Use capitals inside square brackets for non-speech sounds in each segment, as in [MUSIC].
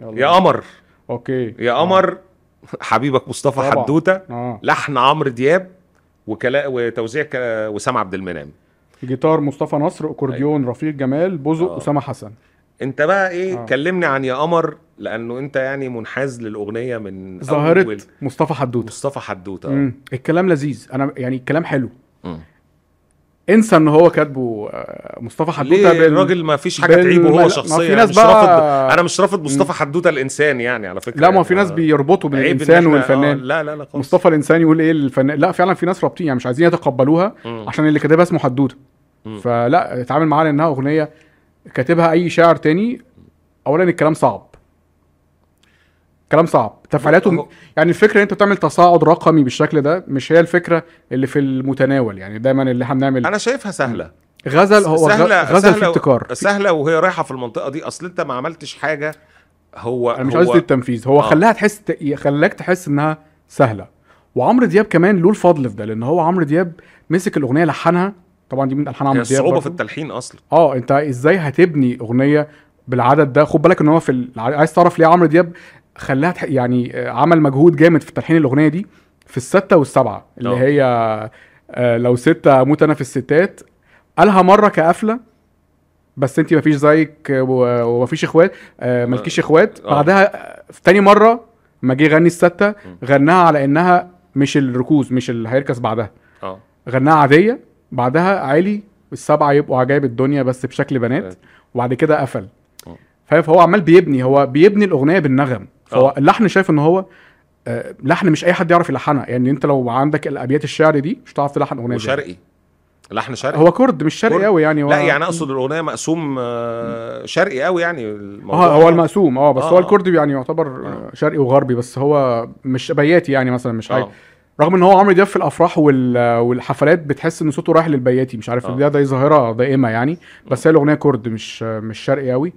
يلا. يا قمر. أوكي. يا قمر. حبيبك مصطفى. حدوتة. آه. لحن عمرو دياب وكلا وتوزيع وسام عبد المنعم. جيتار مصطفى نصر أكورديون رفيق جمال بوزق آه. أسامة حسن. أنت بقى إيه؟ آه. كلمني عن يا قمر لأنه أنت يعني منحاز للأغنية من ظاهرة مصطفى حدوتة. مصطفى حدوتة. الكلام لذيذ. أنا يعني الكلام حلو. مم. انسى ان هو كاتبه آه، مصطفى حدوتة بال- الراجل ما فيش حاجة بال- تعيبه هو شخصيا في ناس مش بقى- رافض أنا مش رافض مصطفى حدوتة الإنسان يعني على فكرة لا ما في. ناس بيربطوا بين الانسان آه، والفنان لا لا لا خالص. مصطفى الإنسان يقول إيه الفنان لا فعلا في ناس رابطين يعني مش عايزين يتقبلوها مم. عشان اللي كاتبها اسمه حدوتة. فلا اتعامل معاها لأنها أغنية كاتبها أي شاعر تاني اولا الكلام صعب كلام صعب. تفعيلاته هو- يعني الفكرة إن أنت بتعمل تصاعد رقمي بالشكل ده مش هي الفكرة اللي في المتناول. يعني دايما اللي إحنا بنعمل أنا شايفها سهلة. غزل هو سهلة غ- غزل في سهلة- ابتكار. سهلة وهي رايحة في المنطقة دي. أصل أنت ما عملتش حاجة هو أنا مش قصدي التنفيذ. هو آه. خلاها تحس خلاك تحس إنها سهلة. وعمرو دياب كمان له الفضل في ده لأن هو عمرو دياب مسك الأغنية لحنها. طبعا دي من ألحان عمرو دياب الصعوبه برضو. في التلحين أصلا. آه أنت إزاي هتبني أغنية بالعدد ده؟ خد بالك إن هو في ال... عايز تعرف ليه عمرو دياب خلاها. يعني آه، عمل مجهود جامد في تلحين الأغنية دي في الستة والسبعة اللي آه. هي آه، لو ستة أموت أنا في الستات قالها مرة كقفلة بس انت مفيش زيك ومفيش إخوات مالكيش إخوات. بعدها في تاني مرة ما جه يغني الستة غناها على إنها مش الركوز مش اللي هيركز بعدها آه غناها عادية بعدها عالي السبعة يبقوا عجائب الدنيا بس بشكل بنات. وبعد كده قفل آه. فهو عمال بيبني هو بيبني الأغنية بالنغم فهو آه. اللحن شايف إن هو آه، لحن مش أي حد يعرف يلحنها يعني أنت لو عندك الأبيات الشعر دي مش هتعرف تلحن أغنية دي. وشرقي لحن شرقي هو كرد مش. شرقي قوي يعني هو لا يعني أقصد الأغنية مقسوم آه، شرقي قوي يعني الموضوع آه هو المقسوم آه بس آه، هو. الكردي يعني يعتبر آه، شرقي وغربي بس هو مش بياتي يعني مثلا مش حاجة آه رغم إن هو عمرو دياب في الأفراح وال... والحفلات بتحس إن صوته رايح للبياتي مش عارف آه. ده ده ظاهرة دائمة يعني بس هي الأغنية كرد مش مش شرقي قوي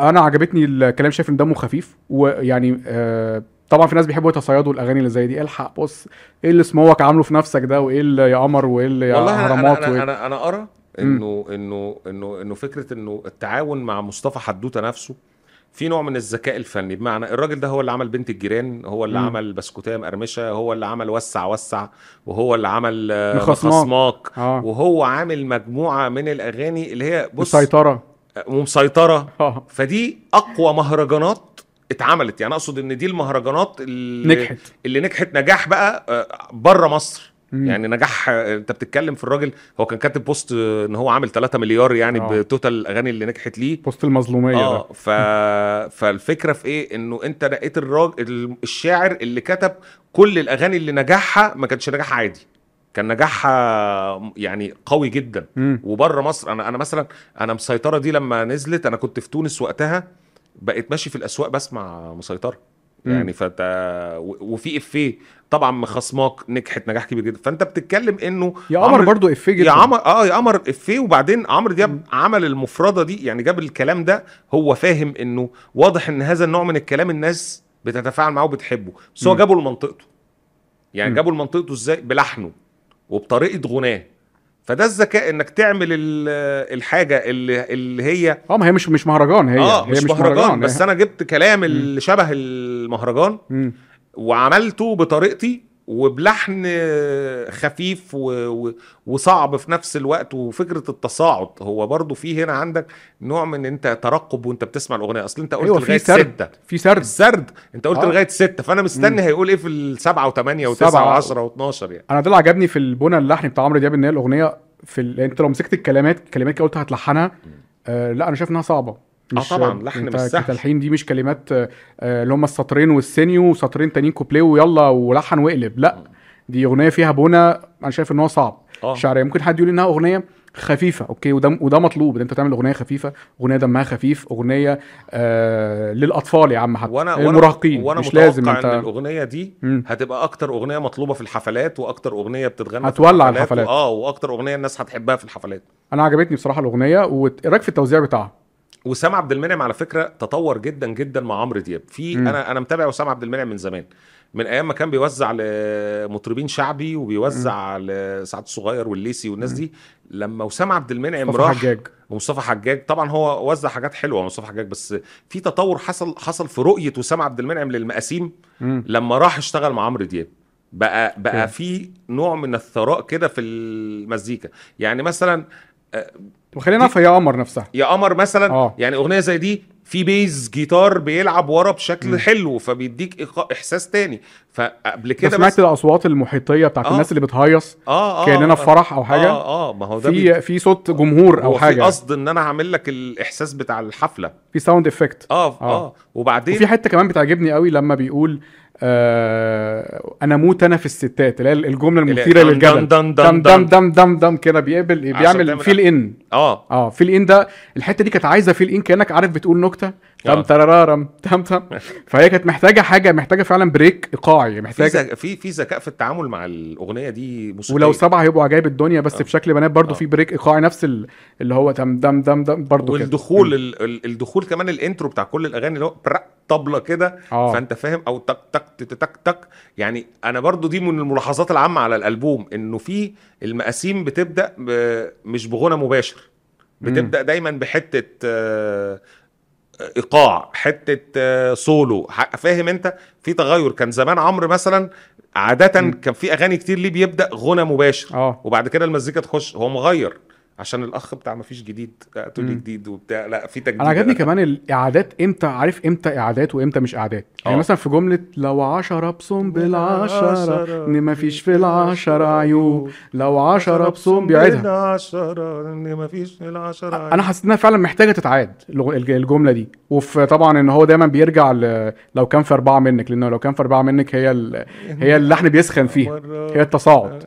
أنا عجبتني الكلام شايف ان دمه خفيف ويعني آه طبعا في ناس بيحبوا يتصيدوا الأغاني اللي زي دي. الحق؟ بص إيه اللي سموك عامله في نفسك ده؟ وإيه اللي يا قمر؟ وإيه اللي يا والله أنا أنا أنا, أنا أرى انه انه انه إنه فكرة إنه التعاون مع مصطفى حدوتة نفسه في نوع من الذكاء الفني. بمعنى الراجل ده هو اللي عمل بنت الجيران هو اللي مم. عمل بسكوتية مقرمشة هو اللي عمل وسع وسع وهو اللي عمل آه، مخصماك. مخصماك آه. وهو عامل مجموعة من الأغاني اللي هي بص مسيطره ومسيطرة. آه. فدي أقوى مهرجانات اتعملت. يعني أقصد إن دي المهرجانات اللي نجحت. اللي نجحت نجاح بقى بره مصر. مم. يعني نجاح آه، أنت بتتكلم في الراجل هو كان كاتب post آه، إن هو عامل 3 مليار يعني آه. ب total الاغاني اللي نجحت ليه. post المظلومية ده. آه ف... فالفكرة في إيه؟ إنه أنت لقيت الراجل الشاعر اللي كتب كل الأغاني اللي نجاحها ما كانش نجاح عادي. كان نجاحها يعني قوي جدا. مم. وبره مصر أنا أنا مثلا أنا مسيطرة دي لما نزلت أنا كنت في تونس وقتها بقيت ماشي في الأسواق بسمع مسيطرة. مم. يعني فانت وفي إفيه. طبعا مخصماك نجحت نجاح كبير جدا. فأنت بتتكلم إنه يا قمر برضو إفيه جدا. يا عمر آه يا قمر إفيه. وبعدين عمرو دياب عمل المفردة دي يعني جاب الكلام ده هو فاهم إنه واضح إن هذا النوع من الكلام الناس بتتفاعل معاه وبتحبه. بس هو. جابه لمنطقته. يعني. جابه لمنطقته إزاي؟ بلحنه. وبطريقة غناه. فده الذكاء إنك تعمل ال- الحاجة اللي اللي هي آه ما هي مش مش مهرجان هي آه هي مش, مهرجان. بس هي- أنا جبت كلام اللي شبه المهرجان مم. وعملته بطريقتي وبلحن خفيف و... وصعب في نفس الوقت وفكرة التصاعد. هو برضو في هنا عندك نوع من أنت ترقب وأنت بتسمع الأغنية. أصل أنت قلت في لغاية سرد. ستة. في سرد. السرد أنت قلت آه. لغاية ستة. فأنا مستني هيقول إيه في السبعة وثمانية وتسعة سبعة. وعشرة واتناشر يعني. أنا ده اللي عجبني في البنى اللحني بتاع عمرو دياب إن هي الأغنية في ال... أنت لو مسكت الكلمات الكلمات اللي قلت هتلحنها. آه لا أنا شايف إنها صعبة. طبعاً، لحن مش سهل. كتلحين دي مش كلمات آه، آه، اللي هم السطرين والسينيو وسطرين تانيين كوبليه ويلا ولحن واقلب لا دي أغنية فيها بنى أنا شايف إن هو صعب. آه. شعرية. ممكن حد يقول إنها أغنية خفيفة okay وده وده مطلوب. إن أنت تعمل أغنية خفيفة أغنية دمها خفيف أغنية آه للأطفال يا عم حتى وأنا المراهقين. وأنا مش متوقع لازم إن انت الأغنية دي مم. هتبقى أكتر أغنية مطلوبة في الحفلات وأكتر أغنية بتتغنى هتولع الحفلات. آه وأكتر أغنية الناس هتحبها في الحفلات. أنا عجبتني بصراحة الأغنية وإيه رأيك في التوزيع بتاعها؟ وسام عبد المنعم على فكرة تطور جدا جدا مع عمرو دياب. في. أنا أنا متابع وسام عبد المنعم من زمان. من أيام ما كان بيوزع لمطربين شعبي وبيوزع لسعد الصغير والليسي والناس دي لما وسام عبد المنعم راح حجاج. ومصطفى حجاج طبعا هو وزع حاجات حلوة مصطفى حجاج بس في تطور حصل حصل في رؤية وسام عبد المنعم للمقاسيم. لما راح اشتغل مع عمرو دياب. بقى بقى. في نوع من الثراء كده في المزيكا. يعني مثلا وخلينا في يا قمر نفسها يا قمر مثلا آه. يعني أغنية زي دي في بيز جيتار بيلعب ورا بشكل مم. حلو فبيديك إحساس تاني فقبل كده سمعت بس الأصوات المحيطية بتاعت آه. الناس اللي بتهيص آه آه كأننا آه. في فرح أو حاجة آه آه ما هو ده بي- في في صوت جمهور هو أو في حاجة قصد إن أنا هعمل لك الإحساس بتاع الحفلة في sound effect آه آه. آه وبعدين وفي حتة كمان بتعجبني قوي لما بيقول آه أنا موت أنا في الستات اللي هي الجملة المثيرة للجدل دم- دم- دم دم- دم دم دم كده بيقبل بيعمل fill in آه آه fill in ده الحتة دي كانت عايزة fill in كأنك عارف بتقول نكتة تم آه. ترارارم تم تم فهي كانت محتاجة حاجة محتاجة فعلا break ايقاعي محتاجة. في في ذكاء في التعامل مع الأغنية دي موسيقية ولو سبعة هيبقوا عجايب الدنيا بس آه. بشكل بنات برضو آه. في break ايقاعي نفس ال- اللي هو تم دم دم دم برضو كده والدخول ال... ال- الدخول كمان ال intro بتاع كل الأغاني اللي هو برق طبلة كده آه. فأنت فاهم أو تك تك تك تك يعني أنا برضو دي من الملاحظات العامة على الألبوم إنه في المقاسيم بتبدأ. مش بغنى مباشر. بتبدأ دايما بحتة آه، إيقاع حتة آه، سولو. فاهم أنت؟ في تغير. كان زمان عمرو مثلا عاده. كان في أغاني كتير ليه بيبدأ غنى مباشر. وبعد كده المزيكا تخش هو مغير. عشان الأخ بتاع ما فيش جديد تقول لي. جديد وبتاع لا في تجديد أنا عجبني كمان الاعادات إمتى عارف إمتى اعادات وإمتى مش اعادات يعني آه. مثلا في جملة لو عشرة بصم بالعشرة إن ما فيش في العشرة عيوب. لو عشرة بصم بيعيدها إن ما فيش في العشرة أنا حسيت إنها فعلا محتاجة تتعاد الجملة دي. وفي طبعا إن هو دايما بيرجع ل... لو كان في أربعة منك لأنه لو كان في أربعة منك هي ال... هي اللحن بيسخن فيها هي التصاعد.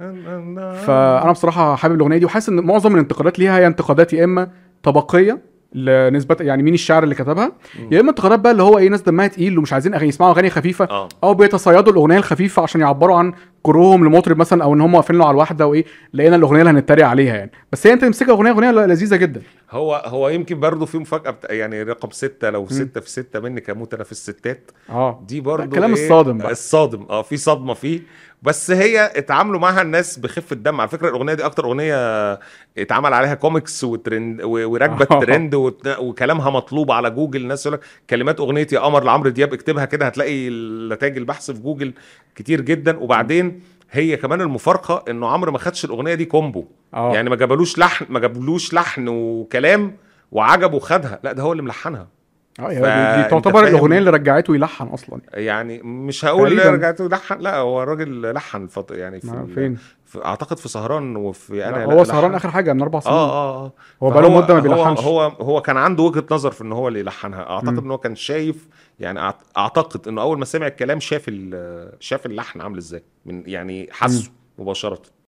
فأنا بصراحة حابب الأغنية دي وحاسس إن معظم الانتقادات ليها هي انتقادات يا إما طبقية لنسبة يعني مين الشاعر اللي كتبها يا إما انتقادات بقى اللي هو إيه ناس دمها تقيل ومش عايزين أغاني يسمعوا أغاني خفيفة آه. أو بيتصيدوا الأغنية الخفيفة عشان يعبروا عن كرههم لمطرب مثلا أو إن هم واقفين له على الواحدة وإيه لقينا الأغنية اللي هنتريق عليها يعني. بس هي أنت تمسكها أغنية أغنية لذيذة جدا. هو هو يمكن برضه في مفاجأة بتاع يعني رقم ستة لو ستة في ستة منك أموت أنا في الستات. آه. دي برضه الكلام إيه؟ الصادم بقى. الصادم. آه في صدمة فيه. بس هي اتعاملوا معاها الناس بخفة دم على فكرة الأغنية دي أكتر أغنية اتعمل عليها comics و trend و- وراكبة آه. [LAUGHS] الترند وكلامها مطلوب على جوجل. الناس يقول لك كلمات أغنية يا قمر لعمرو دياب اكتبها كده هتلاقي نتائج البحث في جوجل كتير جدا. وبعدين هي كمان المفارقة إنه عمرو ما خدش الأغنية دي combo آه. يعني ما جابلوش لحن ما جابلوش لحن وكلام وعجبه خدها لا ده هو اللي ملحنها. آه دي, تعتبر الأغنية اللي رجعته يلحن أصلا. يعني مش هقول تقريباً. رجعت لحن لا هو الراجل لحن فط... يعني في, فين؟ في أعتقد في سهران وفي أنا هو سهران آخر حاجة من أربع سنين. آه آه. آه هو بقاله مدة ما بيلحنش. هو هو كان عنده وجهة نظر في إن هو اللي يلحنها. أعتقد. إن هو كان شايف يعني أعتقد إنه أول ما سمع الكلام شاف شاف اللحن عامل إزاي من يعني حسه مباشرة.